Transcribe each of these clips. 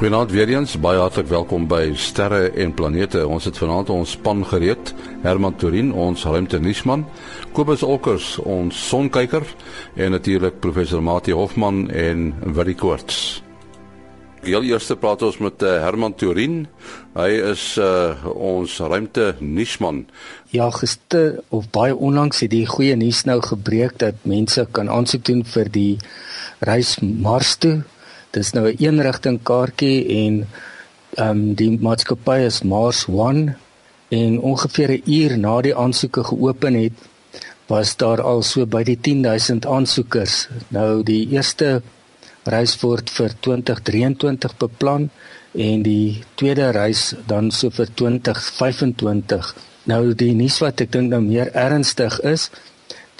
Goeienaand weer eens, baie hartlik welkom by Sterre en Planete. Ons het vanaand ons span gereed. Herman Turin, ons ruimtenisman, Kobus Olkers, ons sonkyker en natuurlik professor Mati Hofman en Willie Koorts. Heel eers praat ons met uh, Herman Turin. Hy is uh, ons ruimtenisman. Ja, gister of baie onlangs het die goeie nuus nou gebreek dat mense kan aansoek doen vir die reis Mars toe Dis nou 'n eenrigting kaartjie en ehm um, die maatskappy is Mars One en ongeveer 'n uur na die aansoeke geopen het, was daar al so by die 10000 aansoekers. Nou die eerste reis word vir 2023 beplan en die tweede reis dan so vir 2025. Nou die nuus wat ek dink nou meer ernstig is,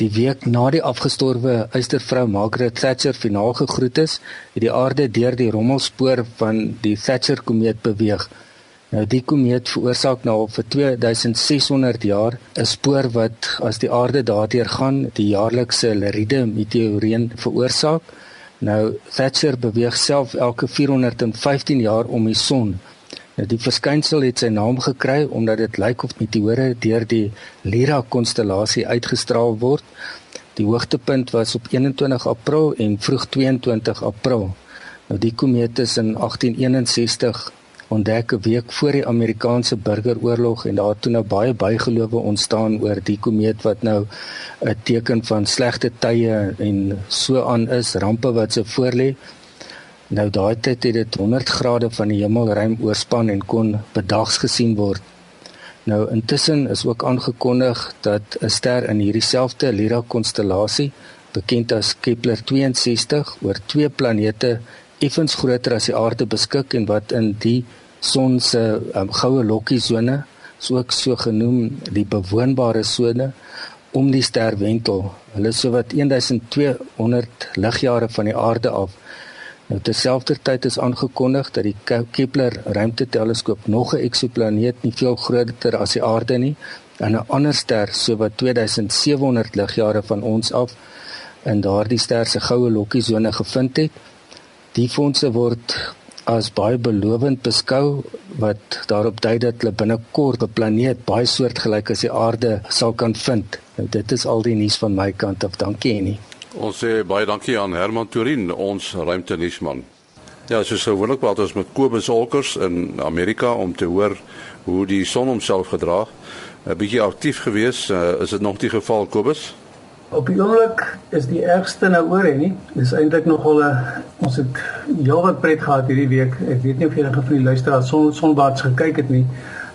Die week na die afgestorwe eystervrou Margaret Thatcher finaal gegroet is, het die aarde deur die rommelspoor van die Thatcher komeet beweeg. Nou die komeet veroorsaak nou vir 2600 jaar 'n spoor wat as die aarde daardeur gaan, die jaarlikse Lyride meteoreën veroorsaak. Nou Thatcher beweeg self elke 415 jaar om die son. Nou die verskynsel het sy naam gekry omdat dit lyk of meteore deur die Lyra konstellasie uitgestraal word. Die hoogtepunt was op 21 April en vroeg 22 April. Nou die komeet is in 1861 ontdek 'n week voor die Amerikaanse burgeroorlog en daar het toe nou baie bygelowe ontstaan oor die komeet wat nou 'n teken van slegte tye en so aan is, rampe wat se voorlê. Nou daai tyd het dit 100 grade van die hemelruim oorspan en kon bedags gesien word. Nou intussen is ook aangekondig dat 'n ster in hierdie selfde Lyra konstellasie, bekend as Kepler 62, oor twee planete effens groter as die aarde beskik en wat in die son se um, goue lokkie sone, soos so genoem die bewoonbare sone om die ster wentel. Hulle is sowat 1200 ligjare van die aarde af Nou terselfdertyd is aangekondig dat die Kepler ruimteteleskoop nog 'n eksoplaneet nie veel groter as die aarde nie en 'n ander ster so wat 2700 ligjare van ons af in daardie ster se goue lokkiesone gevind het. Die fondse word as baie belovend beskou wat daarop dui dat hulle binnekort 'n planeet baie soortgelyk as die aarde sal kan vind. Nou dit is al die nuus van my kant af. Dankie Annie. Ons sê baie dankie aan Herman Turin, ons ruimtenisman. Ja, so sou wonderlik praat ons met Kobus Olkers in Amerika om te hoor hoe die son homself gedra. 'n Bietjie aktief gewees, uh, is dit nog die geval Kobus? Op die oomblik is die ergste nou oor hè nie. Dis eintlik nogal 'n ons het heelwat pret gehad hierdie week. Ek weet nie of julle gefrie luisteraars son sonbaats gekyk het nie.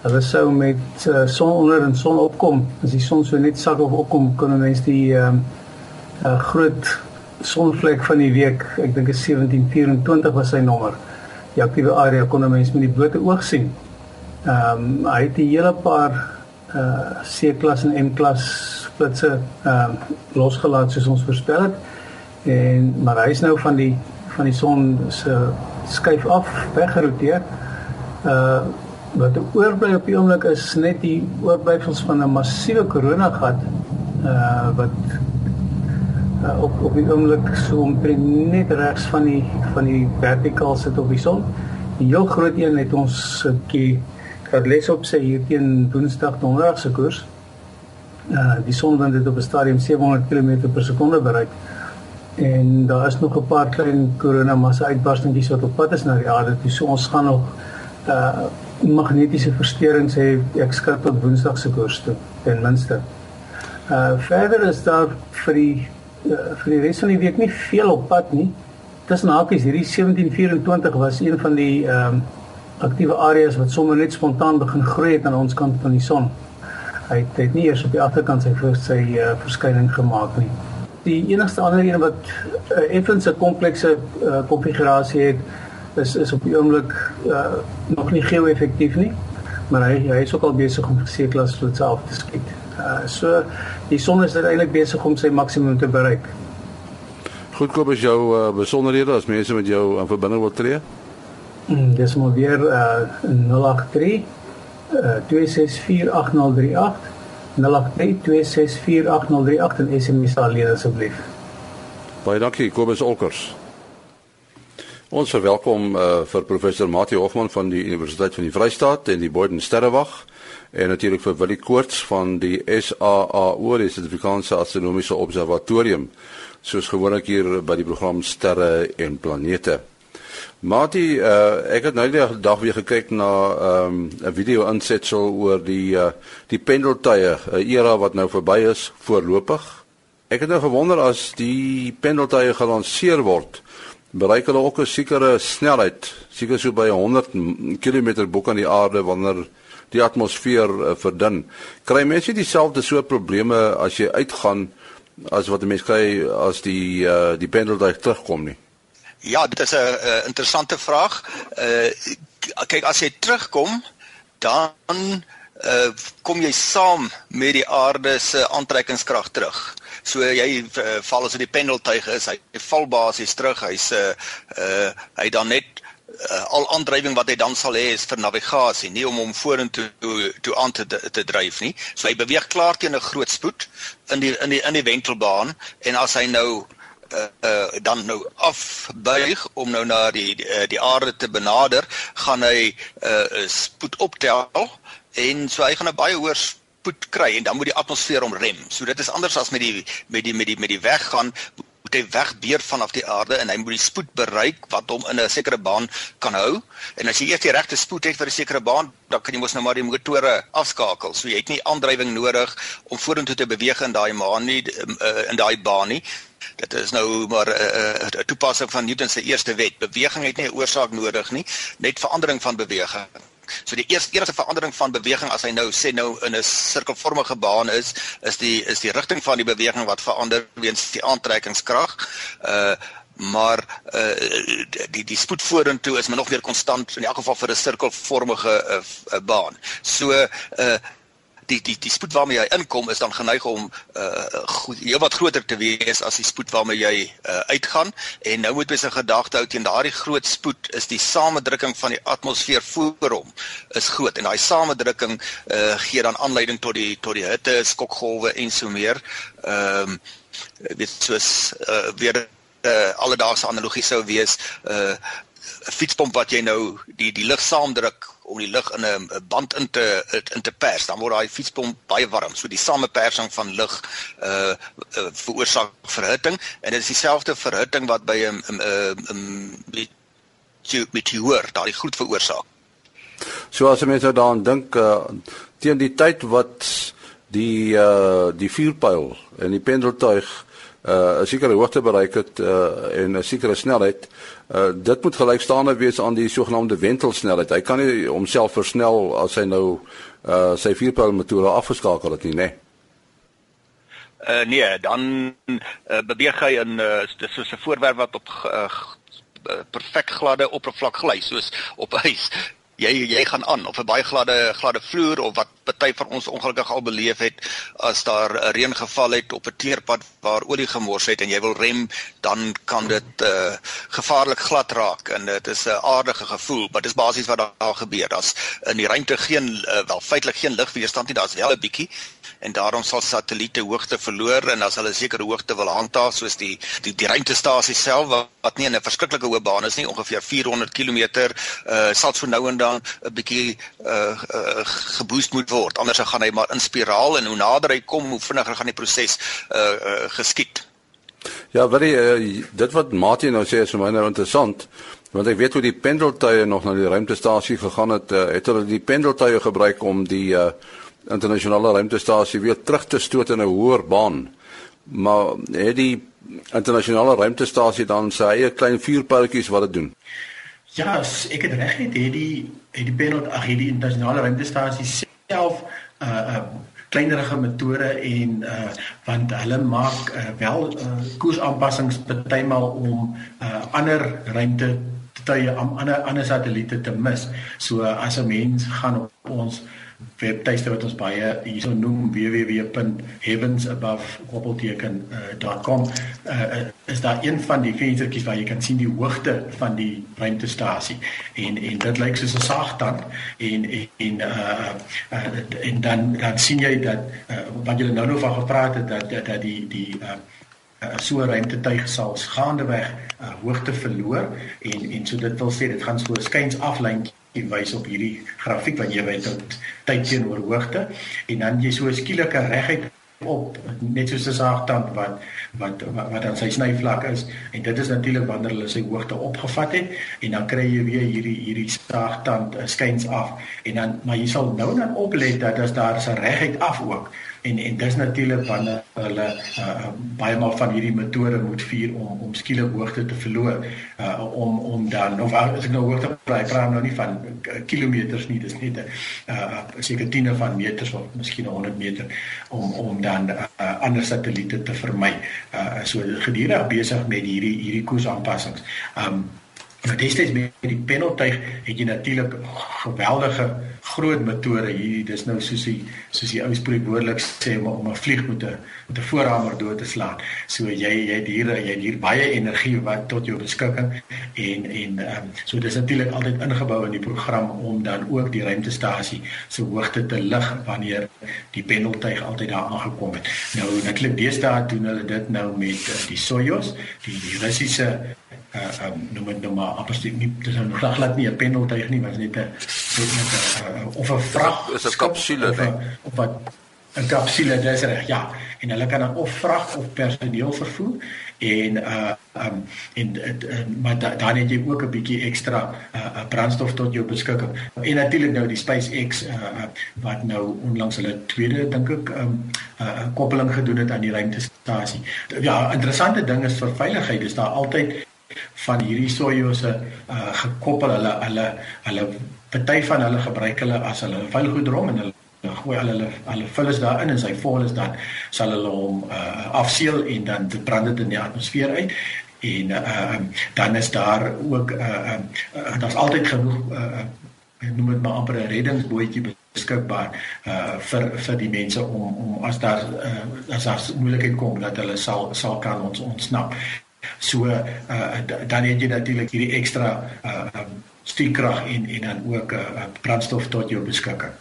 Hulle sou met uh, son onder en son opkom. As die son so net sak of opkom, kon mense die uh, 'n groot sonvlek van die week. Ek dink is 1724 was sy nommer. Die aktiewe area kon 'n mens met die blote oog sien. Ehm um, hy het 'n hele paar uh C-klas en M-klas splitse ehm um, losgelaat soos ons voorspel het. En maar hy is nou van die van die son se skuif af weggeroteer. Uh wat oorbly op die oomblik is net die oorblyfsels van 'n massiewe koronagat uh wat uh, op op die oomblik so omtrent net regs van die van die vertikaal sit op die son. Die heel groot een het ons bietjie gehad les op sy hier teen Woensdag Donderdag se koers. Uh die son dan dit op 'n stadium 700 km per sekonde bereik. En daar is nog 'n paar klein koronamassa uitbarstingies wat op pad is na die aarde. Toe so ons gaan nog uh magnetiese versteurings hê ek skat tot Woensdag se koers toe ten minste. Uh verder is daar vir die uh, vir die res van die week nie veel op pad nie. Tussen hakies hierdie 1724 was een van die ehm um, aktiewe areas wat sommer net spontaan begin groei het aan ons kant van die son. Hy het, het nie eers op die agterkant sy vir sy uh, verskyning gemaak nie. Die enigste ander een wat uh, effens 'n komplekse uh, konfigurasie het is is op die oomblik uh, nog nie geo-effektief nie, maar hy hy is ook al besig om gesekelas vloed self te skiet. Uh so die son is uiteindelik besig om sy maksimum te bereik. Goed koop as jou uh, besonderhede as mense met jou in verbinding wil tree. Mm, dis maar weer uh 083 uh 2648038 083 en SMS alleen asseblief. Baie dankie Kobus Olkers. Ons verwelkom uh, vir professor Mati Hofman van die Universiteit van die Vrystaat en die Boden Sterrewag en natuurlik vir Willie Koorts van die SAAO, die Suid-Afrikaanse Astronomiese Observatorium, soos gewoonlik hier by die program Sterre en Planete. Mati, uh, ek het nou die dag weer gekyk na ehm, 'n um, video insetsel oor die uh, die pendeltuie, 'n era wat nou verby is voorlopig. Ek het nou gewonder as die pendeltuie gelanseer word, bereik hulle ook 'n sekere snelheid, seker so by 100 km bo kan die aarde wanneer die atmosfeer uh, verdun. Kry mense dieselfde soort probleme as jy uitgaan as wat mense kry as die uh, die pendeltuig terugkom nie? Ja, dit is 'n interessante vraag. Uh kyk as jy terugkom, dan uh kom jy saam met die aarde se aantrekkingskrag terug. So jy uh, val as dit die pendeltuig is, hy val basies terug. Hy's uh uh hy dan net uh, al aandrywing wat hy dan sal hê is vir navigasie, nie om hom vorentoe toe, toe aan te te dryf nie. So hy beweeg klaar teen 'n groot spoed in die in die in die wentelbaan en as hy nou uh, uh, dan nou afbuig om nou na die die, die aarde te benader, gaan hy uh, spoed optel en so hy gaan 'n baie hoër spoed kry en dan moet die atmosfeer hom rem. So dit is anders as met die met die met die met die weggaan moet hy wegbeer vanaf die aarde en hy moet die spoed bereik wat hom in 'n sekere baan kan hou. En as jy eers die regte spoed het vir 'n sekere baan, dan kan jy mos nou maar die motore afskakel. So jy het nie aandrywing nodig om vorentoe te beweeg in daai maan nie in daai baan nie. Dit is nou maar 'n uh, uh, toepassing van Newton se eerste wet. Beweging het nie 'n oorsaak nodig nie, net verandering van beweging. So die eerste eerste verandering van beweging as hy nou sê nou in 'n sirkelvormige baan is, is die is die rigting van die beweging wat verander weens die aantrekkingskrag. Uh maar uh die die spoed vorentoe is maar nog weer konstant in elk geval vir 'n sirkelvormige uh, baan. So uh die die die spoed waarmee jy inkom is dan geneig om uh goed, heel wat groter te wees as die spoed waarmee jy uh, uitgaan. En nou moet mens 'n gedagte hou teen daardie groot spoed is die samedrukking van die atmosfeer voor hom is groot. En daai samedrukking uh gee dan aanleiding tot die tot die hitte skokgolwe en so meer. Ehm um, dit soos uh, weer 'n uh, alledaagse analogie sou wees 'n uh, fietspomp wat jy nou die die lug saamdruk om die lug in 'n band in te in te pers, dan word daai fietspomp baie warm. So die samepersing van lug uh, uh veroorsaak verhitting en dit is dieselfde verhitting wat by 'n 'n 'n meteoor daai goed veroorsaak. So as mense daaraan dink uh, teen die tyd wat die uh die vuurpyl en die pendeltuig uh 'n sekere hoogte bereik het uh en 'n sekere snelheid uh dit moet gelykstaande wees aan die sogenaamde wentelsnelheid. Hy kan nie homself versnel as hy nou uh sy vierpyl metode afgeskakel het nie, né? Nee. Uh nee, dan uh, beweeg hy in uh dis soos 'n voorwerp wat op uh, perfek gladde oppervlak gly soos op ys jy jy gaan aan of 'n baie gladde gladde vloer of wat party van ons ongelukkig al beleef het as daar reën geval het op 'n teerpad waar olie gemors het en jy wil rem dan kan dit uh, gevaarlik glad raak en dit is 'n aardige gevoel maar dis basies wat daar gebeur. As in die ruimte geen uh, wel feitelik geen ligweerstand nie daar's wel 'n bietjie en daarom sal satelliete hoogte verloor en as hulle sekere hoogte wil handhaaf soos die die, die ruimtestasie self wat, nie in 'n verskriklike hoë baan is nie ongeveer 400 km uh, sal so nou en dan 'n bietjie uh, uh, geboost moet word. Anders gaan hy maar in spiraal en hoe nader hy kom hoe vinniger gaan die proses uh, uh, geskied. Ja, baie uh, dit wat Martin nou sê is vir my nou interessant want ek weet hoe die pendeltuie nog na die ruimtestasie gegaan het uh, het hulle die pendeltuie gebruik om die uh, internasionale ruimtestasie weer terug te stoot in 'n hoër baan. Maar het die internasionale ruimtestasie dan sy eie klein vuurpyltjies wat dit doen? Ja, ek het reg het die het die penot ag die internasionale ruimtestasie self 'n uh, uh, kleinerige metode en uh, want hulle maak uh, wel uh, koersaanpassings partymal om uh, ander ruimte tye ander ander satelliete te mis. So uh, as 'n mens gaan op ons webtuiste wat ons baie hierso noem www.heavensabove.com uh, uh, is daar een van die venstertjies waar jy kan sien die hoogte van die ruimtestasie. En en dit lyk soos 'n sagtand en en uh, uh, en dan dan sien jy dat uh, wat jy nou nog van gepraat het dat dat, dat die die uh, so 'n ruimtetuig sal gaandeweg uh, hoogte verloor. En en so dit wil sê dit gaan so 'n skuins aflyntjie wys op hierdie grafiek wat jy weet tot tyd teenoor hoogte en dan jy so skielike reguit op net soos 'n saagtand wat wat wat, dan sy snyvlak is en dit is natuurlik wanneer hulle sy hoogte opgevat het en dan kry jy weer hierdie hierdie saagtand uh, skuins af en dan maar jy sal nou dan oplet dat as daar 'n reguit af ook en en dis natuurlik wanneer hulle uh, baie maal van hierdie metode moet vier om om skielik hoogte te verloor uh, om om dan of as ek nou hoogte praat praat nou nie van kilometers nie dis net 'n uh, seker tiene van meters of miskien 100 meter om om dan uh, ander satelliete te vermy. Uh, so gedurig besig met hierdie hierdie koersaanpassings. Um, Maar destyds met die penaltuig het jy natuurlik geweldige groot motore hier. Dis nou soos die soos die ou spreekwoordelik sê om om 'n vlieg met 'n met 'n voorhamer dood te slaan. So jy jy het hier jy het hier baie energie wat tot jou beskikking en en ehm um, so dis natuurlik altyd ingebou in die program om dan ook die ruimtestasie se hoogte te lig wanneer die penaltuig altyd daar aangekom het. Nou natuurlik deesdae doen hulle dit nou met uh, die Soyuz, die, die Russiese uh um, noem dit nou maar absoluut nie dis nou glad glad nie 'n pendeltuig nie maar net 'n net 'n of 'n vrag is 'n kapsule of, of wat 'n kapsule dis reg ja. En hulle kan dan of vrag of personeel vervoer en uh um en uh, maar da, dan het jy ook 'n bietjie ekstra uh, brandstof tot jou beskikking. En natuurlik nou die SpaceX uh, wat nou onlangs hulle tweede dink ek um uh, koppeling gedoen het aan die ruimtestasie. Ja interessante ding is vir veiligheid is daar altyd van hierdie sojouse uh, gekoppel hulle hulle hulle party van hulle gebruik hulle as hulle vuilgoedrom en hulle gooi al hulle hulle vull is daarin en sy vol is dan sal hulle hom uh, afseël en dan brand dit in die atmosfeer uit en uh, dan is daar ook uh, uh, daar's altyd genoeg uh, noem dit maar amper 'n reddingsbootjie beskikbaar uh vir vir die mense om om as daar uh, as daar moeilikheid kom dat hulle sal sal kan ons ontsnap. So uh, dan het jy natuurlik hierdie ekstra uh, stuurkrag en en dan ook 'n uh, brandstof tot jou beskikking.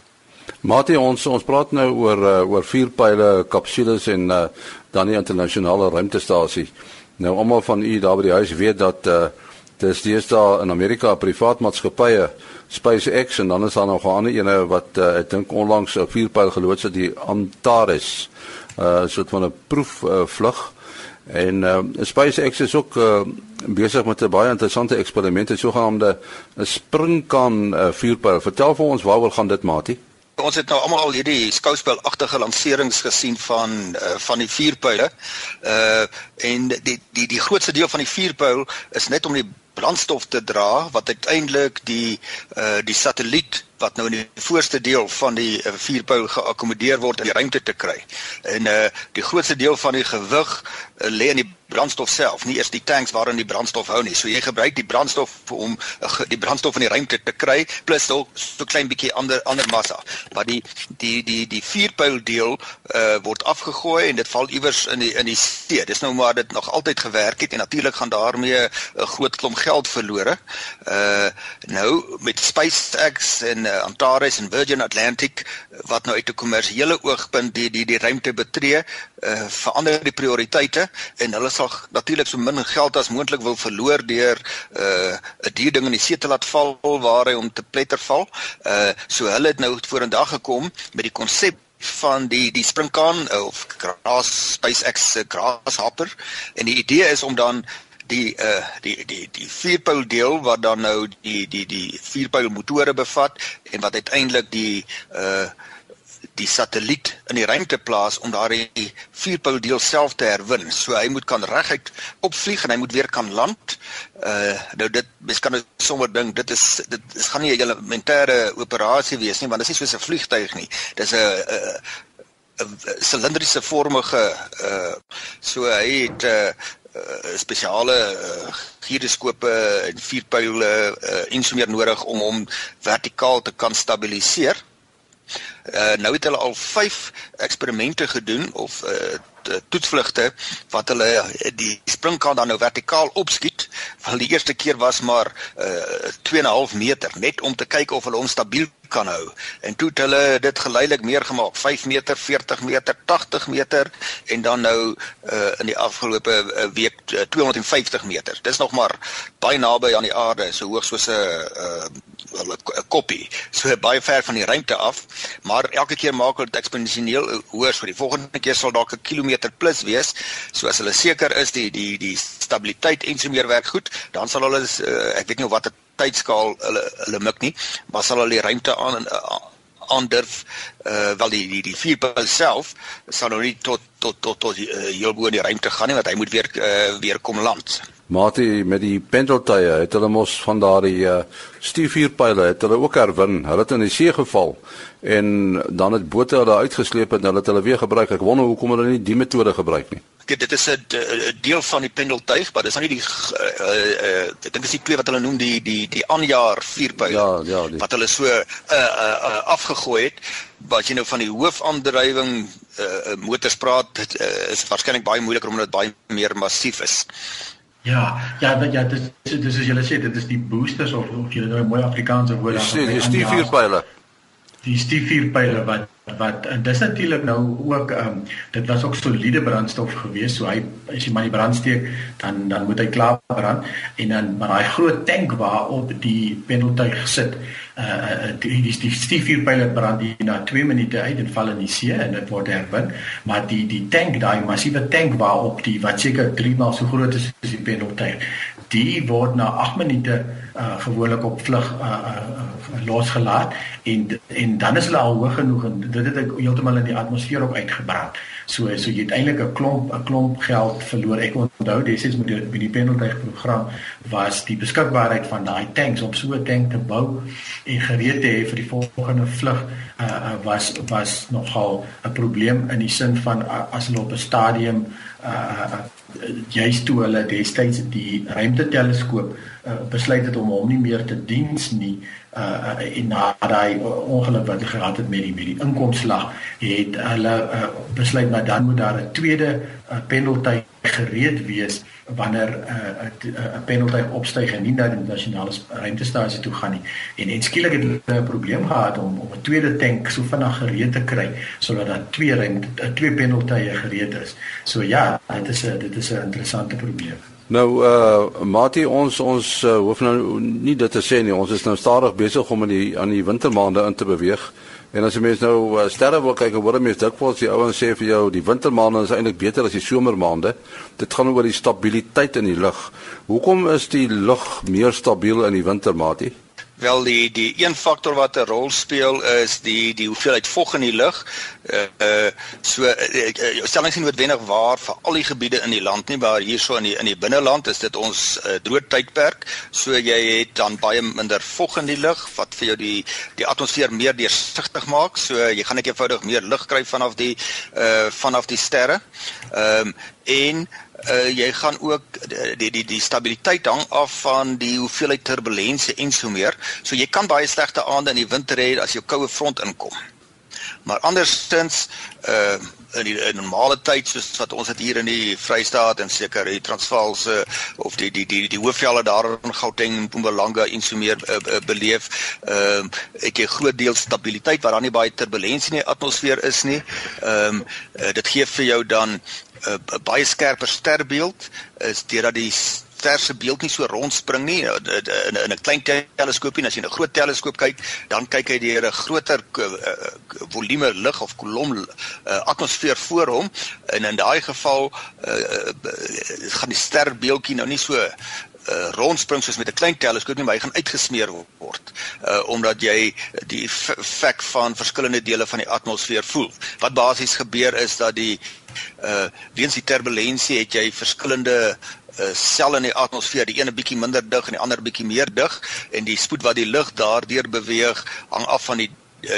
Mate ons ons praat nou oor uh, oor vuurpyle, kapsules en uh, dan die internasionale ruimtestasie. Nou almal van u daar by die huis weet dat uh, dis daar in Amerika privaat maatskappye SpaceX en dan is daar nog 'n ander ene wat uh, ek dink onlangs 'n vuurpyl geloods het die Antares. Uh soort van 'n proef uh, vlug En uh, SpaceX is ook uh, besig met 'n baie interessante eksperiment, 'n sogenaamde springkan uh, vuurpyl. Vertel vir ons waaroor gaan dit, Matie? Ons het nou almal al hierdie skouspelagtige lanserings gesien van uh, van die vuurpyle. Uh en die die die grootste deel van die vuurpyl is net om die brandstof te dra wat uiteindelik die uh die satelliet wat nou in die voorste deel van die uh, vuurpyl geakkommodeer word in die ruimte te kry. En uh die grootste deel van die gewig uh, lê in die brandstof self, nie eers die tanks waarin die brandstof hou nie. So jy gebruik die brandstof om uh, die brandstof in die ruimte te kry plus so 'n klein bietjie ander ander massa. Maar die die die die vuurpyl deel uh word afgegooi en dit val iewers in die in die see. Dis nou maar dit nog altyd gewerk het en natuurlik gaan daarmee 'n groot klomp geld verlore. Uh nou met SpaceX en uh, Antares en Virgin Atlantic wat nou uit 'n kommersiële oogpunt die die die ruimte betree, uh, verander die prioriteite en hulle sal natuurlik so min geld as moontlik wil verloor deur 'n uh, duur ding in die see te laat val waar hy om te pletter val. Uh so hulle het nou vorendag gekom met die konsep van die die springkaan of grass SpaceX se grasshopper en die idee is om dan die uh die die die vierpyl deel wat dan nou die die die vierpyl motore bevat en wat uiteindelik die uh die satelliet in die ruimte plaas om daardie vierpyl deel self te herwin. So hy moet kan reguit opvlieg en hy moet weer kan land. Uh nou dit mens kan sommer dink dit is dit is gaan nie 'n elementêre operasie wees nie want dit is nie soos 'n vliegtyg nie. Dis 'n 'n silindriese vormige uh so hy het uh uh, spesiale uh, gyroskope en vierpyle uh, en so meer nodig om hom vertikaal te kan stabiliseer. Uh, nou het hulle al 5 eksperimente gedoen of uh, toetsvlugte wat hulle die springkaan dan nou vertikaal opskiet. Want die eerste keer was maar uh 2.5 meter net om te kyk of hulle hom stabiel kan hou. En toe het hulle dit geleidelik meer gemaak, 5 meter, 40 meter, 80 meter en dan nou uh in die afgelope uh, week uh, 250 meter. Dis nog maar baie naby aan die aarde, so hoog soos 'n uh 'n koppie. So baie ver van die ruimte af, maar elke keer maak hulle dit eksponensieel hoër. So die volgende keer sal dalk 'n kilometer plus wees. So as hulle seker is die die die stabiliteit en so meer werk goed, dan sal hulle uh, ek weet nie watter tydskaal hulle hulle mik nie, maar sal hulle die ruimte aan aandurf uh wel die die die vuurpyl self sal nou nie tot tot tot tot uh, heel bo in die ruimte gaan nie want hy moet weer uh, weer kom land. Matie met die pendeltuie het hulle mos van daardie uh stuurvuurpyle het hulle ook herwin. Hulle het in die see geval en dan het bote hulle uitgesleep en hulle het hulle weer gebruik. Ek wonder hoekom hulle nie die metode gebruik nie. Kyk, dit is 'n deel van die pendeltuig, maar dis nou nie die uh, uh, ek dink dis die twee wat hulle noem die die die aanjaar vuurpyle. Ja, ja, die. wat hulle so uh, uh, uh, afgegooi het. Wat jy nou van die hoofaandrywing uh, motors praat, dit uh, is waarskynlik baie moeiliker omdat dit baie meer massief is. Ja, ja, ja, dit is dis is julle sê dit is die boosters of of julle nou 'n mooi Afrikaanse woord daar. Dis die stuurvuurpyle. Die stuurvuurpyle wat wat en dis natuurlik nou ook ehm um, dit was ook soliede brandstof geweest so hy as jy maar die brand steek dan dan moet hy klaar brand en dan maar daai groot tank waarop die pendeltuig sit uh die die, die stiefvuurpyle brand die na 2 minute uit en val in die see en dit word herwin. Maar die die tank daai massiewe tank waarop die wat seker 3 maal so groot is as die pendeltuig die word na 8 minute uh gewoonlik op vlug uh, uh losgelaat en en dan is hulle al hoog genoeg en dit het heeltemal in die atmosfeer ook uitgebrand. So so jy het eintlik 'n klomp 'n klomp geld verloor. Ek onthou destyds met die met die pendeltuig program was die beskikbaarheid van daai tanks om so 'n tank te bou en gereed te hê vir die volgende vlug uh, was was nogal 'n probleem in die sin van uh, as hulle op 'n stadium uh, uh, juist toe hulle destyds die ruimteteleskoop uh, besluit het om hom nie meer te diens nie uh, uh en na daai ongeluk wat gehad het met die met die inkomslag het hulle uh, besluit maar dan moet daar 'n tweede uh, pendeltuig gereed wees wanneer 'n uh, 'n uh, pendeltuig opstyg en nie na die nasionale ruimtestasie toe gaan nie en en skielik het hulle 'n probleem gehad om om 'n tweede tank so vinnig gereed te kry sodat daar twee ruimte twee pendeltuie gereed is so ja dit is 'n dit is 'n interessante probleem Nou uh Mati ons ons uh, hoef nou nie dit te sê nie. Ons is nou stadig besig om in die aan die wintermaande in te beweeg. En as jy mens nou uh, sterre wil kyk, hoor mense dikwels die ouens sê vir jou die wintermaande is eintlik beter as die somermaande. Dit gaan oor die stabiliteit in die lug. Hoekom is die lug meer stabiel in die winter, Mati? Wel die die een faktor wat 'n rol speel is die die hoeveelheid vog in die lug. Uh uh so uh, uh, stellings nie noodwendig waar vir al die gebiede in die land nie, maar hierso in die in die binneland is dit ons uh, droë tydperk. So jy het dan baie minder vog in die lug wat vir jou die die atmosfeer meer deursigtig maak. So jy gaan net eenvoudig meer lig kry vanaf die uh vanaf die sterre. Ehm um, en uh, jy gaan ook die die die stabiliteit hang af van die hoeveelheid turbulensie en so meer. So jy kan baie slegte aande in die winter hê as jou koue front inkom. Maar andersins uh in die in normale tyd soos wat ons dit hier in die Vrystaat en seker die Transvaalse of die die die die hoofvelde daar in Gauteng en Mpumalanga en so meer uh, uh, beleef, ehm uh, het jy groot deel stabiliteit waar daar nie baie turbulensie in die atmosfeer is nie. Ehm um, uh, dit gee vir jou dan 'n uh, baie skerper sterbeeld is deurdat die ster se beeld nie so rondspring nie. In in 'n klein teleskoopie en as jy 'n groot teleskoop kyk dan kyk hy deur 'n groter uh, volume lig of kolom uh, atmosfeer voor hom. En in daai geval uh, gaan die sterbeeldjie nou nie so uh, rondspring soos met 'n klein teleskoop nie, maar hy gaan uitgesmeer word. Uh omdat jy die effek van verskillende dele van die atmosfeer voel. Wat basies gebeur is dat die uh weens die turbulensie het jy verskillende uh selle in die atmosfeer, die ene bietjie minder dig en die ander bietjie meer dig en die spoed wat die lug daardeur beweeg hang af van die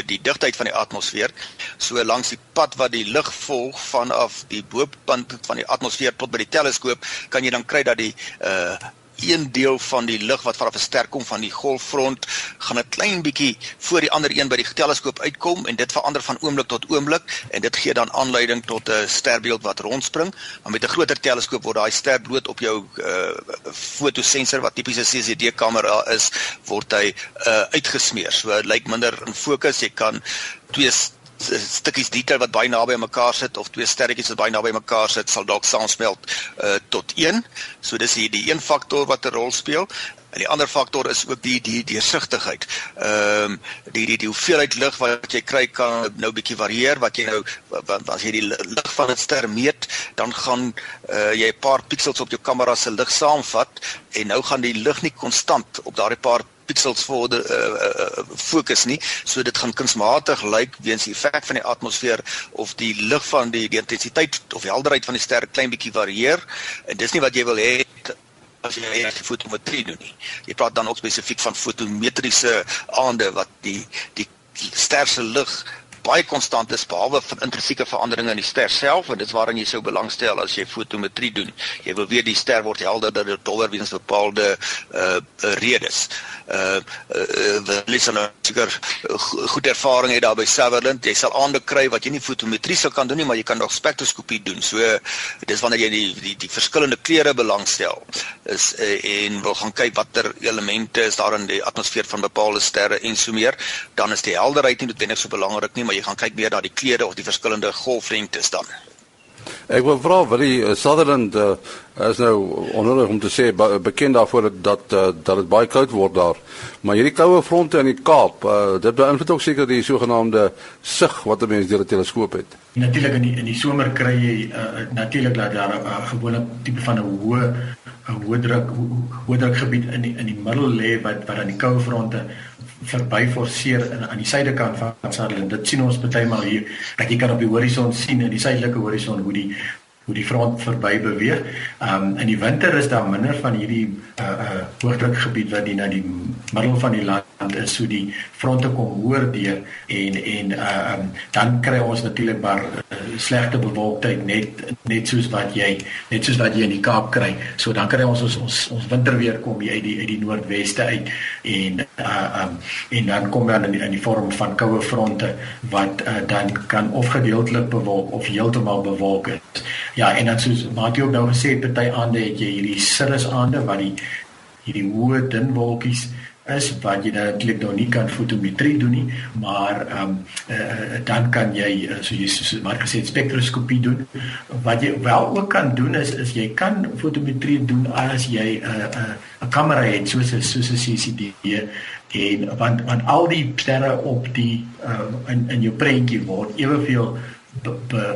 die digtheid van die atmosfeer. So langs die pad wat die lig volg vanaf die bopunt van die atmosfeer tot by die teleskoop, kan jy dan kry dat die uh een deel van die lig wat vanaf 'n ster kom van die golffront gaan 'n klein bietjie voor die ander een by die teleskoop uitkom en dit verander van oomblik tot oomblik en dit gee dan aanleiding tot 'n sterbeeld wat rondspring. Maar met 'n groter teleskoop word daai ster bloot op jou uh, fotosensor wat tipies 'n CCD kamera is, word hy uh, uitgesmeer. So dit lyk minder in fokus. Jy kan twee stukkies detail wat baie naby aan mekaar sit of twee sterretjies wat baie naby aan mekaar sit sal dalk saamsmelt uh, tot een. So dis hier die een faktor wat 'n rol speel. En die ander faktor is ook die die deursigtigheid. Ehm um, die die die hoeveelheid lig wat jy kry kan nou bietjie varieer. Wat jy nou as jy die lig van 'n ster meet, dan gaan uh, jy 'n paar pixels op jou kamera se lig saamvat en nou gaan die lig nie konstant op daardie paar pixels voor die uh, uh, fokus nie. So dit gaan kunsmatig lyk weens die effek van die atmosfeer of die lig van die, die intensiteit of helderheid van die ster klein bietjie varieer. En dis nie wat jy wil hê as jy hier fotometrie doen nie. Jy praat dan ook spesifiek van fotometriese aande wat die die ster se lig baie konstant is behalwe van intrinsieke veranderinge in die ster self en dit waarin jy sou belangstel as jy fotometrie doen. Jy wil weet die ster word helder dat dit doller weens bepaalde uh redes. Uh uh lees dan seker goed ervaring het daar by Sutherland. Jy sal aande kry wat jy nie fotometrie sou kan doen nie, maar jy kan nog spektroskopie doen. So dis wanneer jy die die die verskillende kleure belangstel is uh, en wil gaan kyk watter elemente is daar in die atmosfeer van bepaalde sterre en so meer, dan is die helderheid nie noodwendig so belangrik nie, maar jy gaan kyk meer na die kleure of die verskillende golflengtes dan. Ek wil vra wat die uh, Sutherland uh, is nou onnodig om te sê bekend daarvoor dat uh, dat dit baie koud word daar. Maar hierdie koue fronte in die Kaap, uh, dit beïnvloed ook seker die sogenaamde sig wat 'n mens deur 'n teleskoop het. Natuurlik in die in die somer kry jy uh, natuurlik dat daar 'n uh, gewone tipe van 'n hoë 'n hoë druk hoë druk gebied in die, in die middel lê wat wat aan die koue fronte verby forceer in aan die suidekant van Sutherland. Dit sien ons baie maal hier dat jy kan op die horison sien in die suidelike horison hoe die hoe die front verby beweeg. Ehm um, in die winter is daar minder van hierdie uh uh hoogdrukgebied wat die na die middel van die land is, so die fronte kom hoër deur en en uh um, dan kry ons natuurlik maar slegte bewolktheid net net soos wat jy net soos wat jy in die Kaap kry. So dan kry ons ons ons, ons winterweer kom hier uit die uit die noordweste uit en uh um en dan kom dan in die, in die vorm van koue fronte wat uh, dan kan of gedeeltelik bewolk of heeltemal bewolk is. Ja, en dan soos Matie ook nou gesê het, party aande het jy hierdie cirrus aande wat die hierdie hoë dun wolkies is wat jy natuurlik nou nie kan fotometrie doen nie, maar ehm um, uh, dan kan jy uh, so jy so maar gesê spektroskopie doen. Wat jy wel ook kan doen is is jy kan fotometrie doen as jy 'n uh, 'n uh, 'n kamera het soos soos 'n CCD en want want al die sterre op die uh, in in jou prentjie word eweveel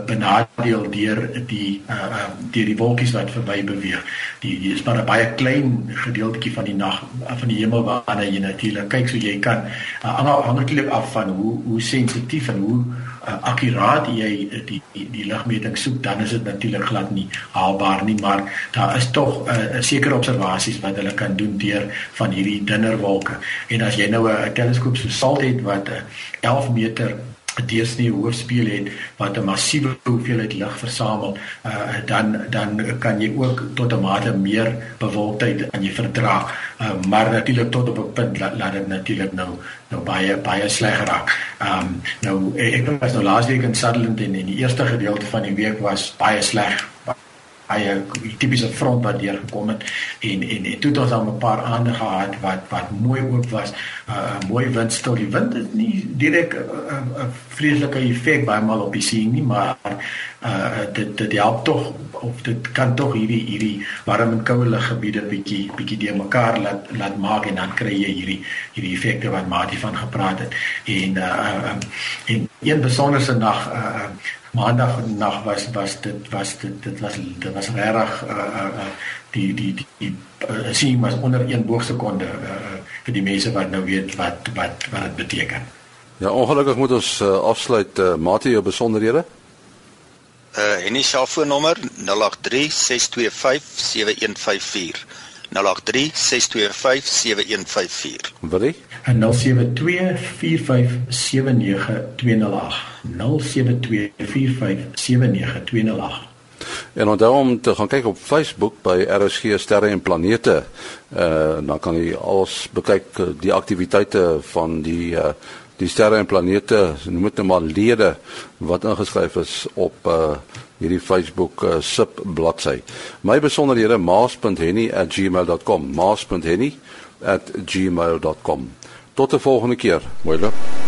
benadeel deur die uh, uh deur die wolkies wat verby beweeg. Die, die is maar 'n baie klein gedeeltjie van die nag van die hemel waarna jy natuurlik kyk so jy kan uh, afhanklik af van hoe hoe sensitief en hoe uh, akkuraat jy die die, die ligmeting soek dan is dit natuurlik glad nie haalbaar nie maar daar is tog 'n uh, sekere observasies wat hulle kan doen deur van hierdie dunner wolke en as jy nou 'n teleskoop so SALT het wat uh, 11 meter 'n deursnee hoofspieël het wat 'n massiewe hoeveelheid lig versamel, uh, dan dan kan jy ook tot 'n mate meer bewolktheid aan jy verdra. Uh, maar natuurlik tot op 'n punt laat, laat dit natuurlik nou nou baie baie sleg raak. Ehm um, nou ek was nou laasweek in Sutherland en in die eerste gedeelte van die week was baie sleg hy 'n tipiese front wat deur gekom het en en en toe het ons dan 'n paar ander gehad wat wat mooi oop was 'n uh, mooi wind stil die wind het nie direk 'n uh, uh, vreeslike effek baie maal op die see nie maar uh dit dit help tog of dit kan tog hierdie hierdie warm en koue gebiede bietjie bietjie de mekaar laat laat maak en dan kry jy hierdie hierdie effekte wat Mati van gepraat het. En uh en een besonderse nag uh maandag nag was was dit was dit dit was dit was regtig uh, uh, die die die, die uh, sien was onder 1 boogsekonde uh, vir die mense wat nou weet wat wat wat dit beteken. Ja, ongelukkig moet ons uh, afsluit uh, mate jou besonderhede. Uh en die selfoonnommer 083 625 7154. 083 625 7154. Wat is? 072 4579208. 072 4579208. En onthou om te gaan kyk op Facebook by RSG Sterre en Planete. Uh dan kan jy alles bekyk die aktiwiteite van die uh die sterre en planete, noem dit net maar lede wat ingeskryf is op uh hierdie Facebook uh, sub bladsy. My besonderhede maas.henny@gmail.com. maas.henny@gmail.com. Tot 'n volgende keer. Mooi loop.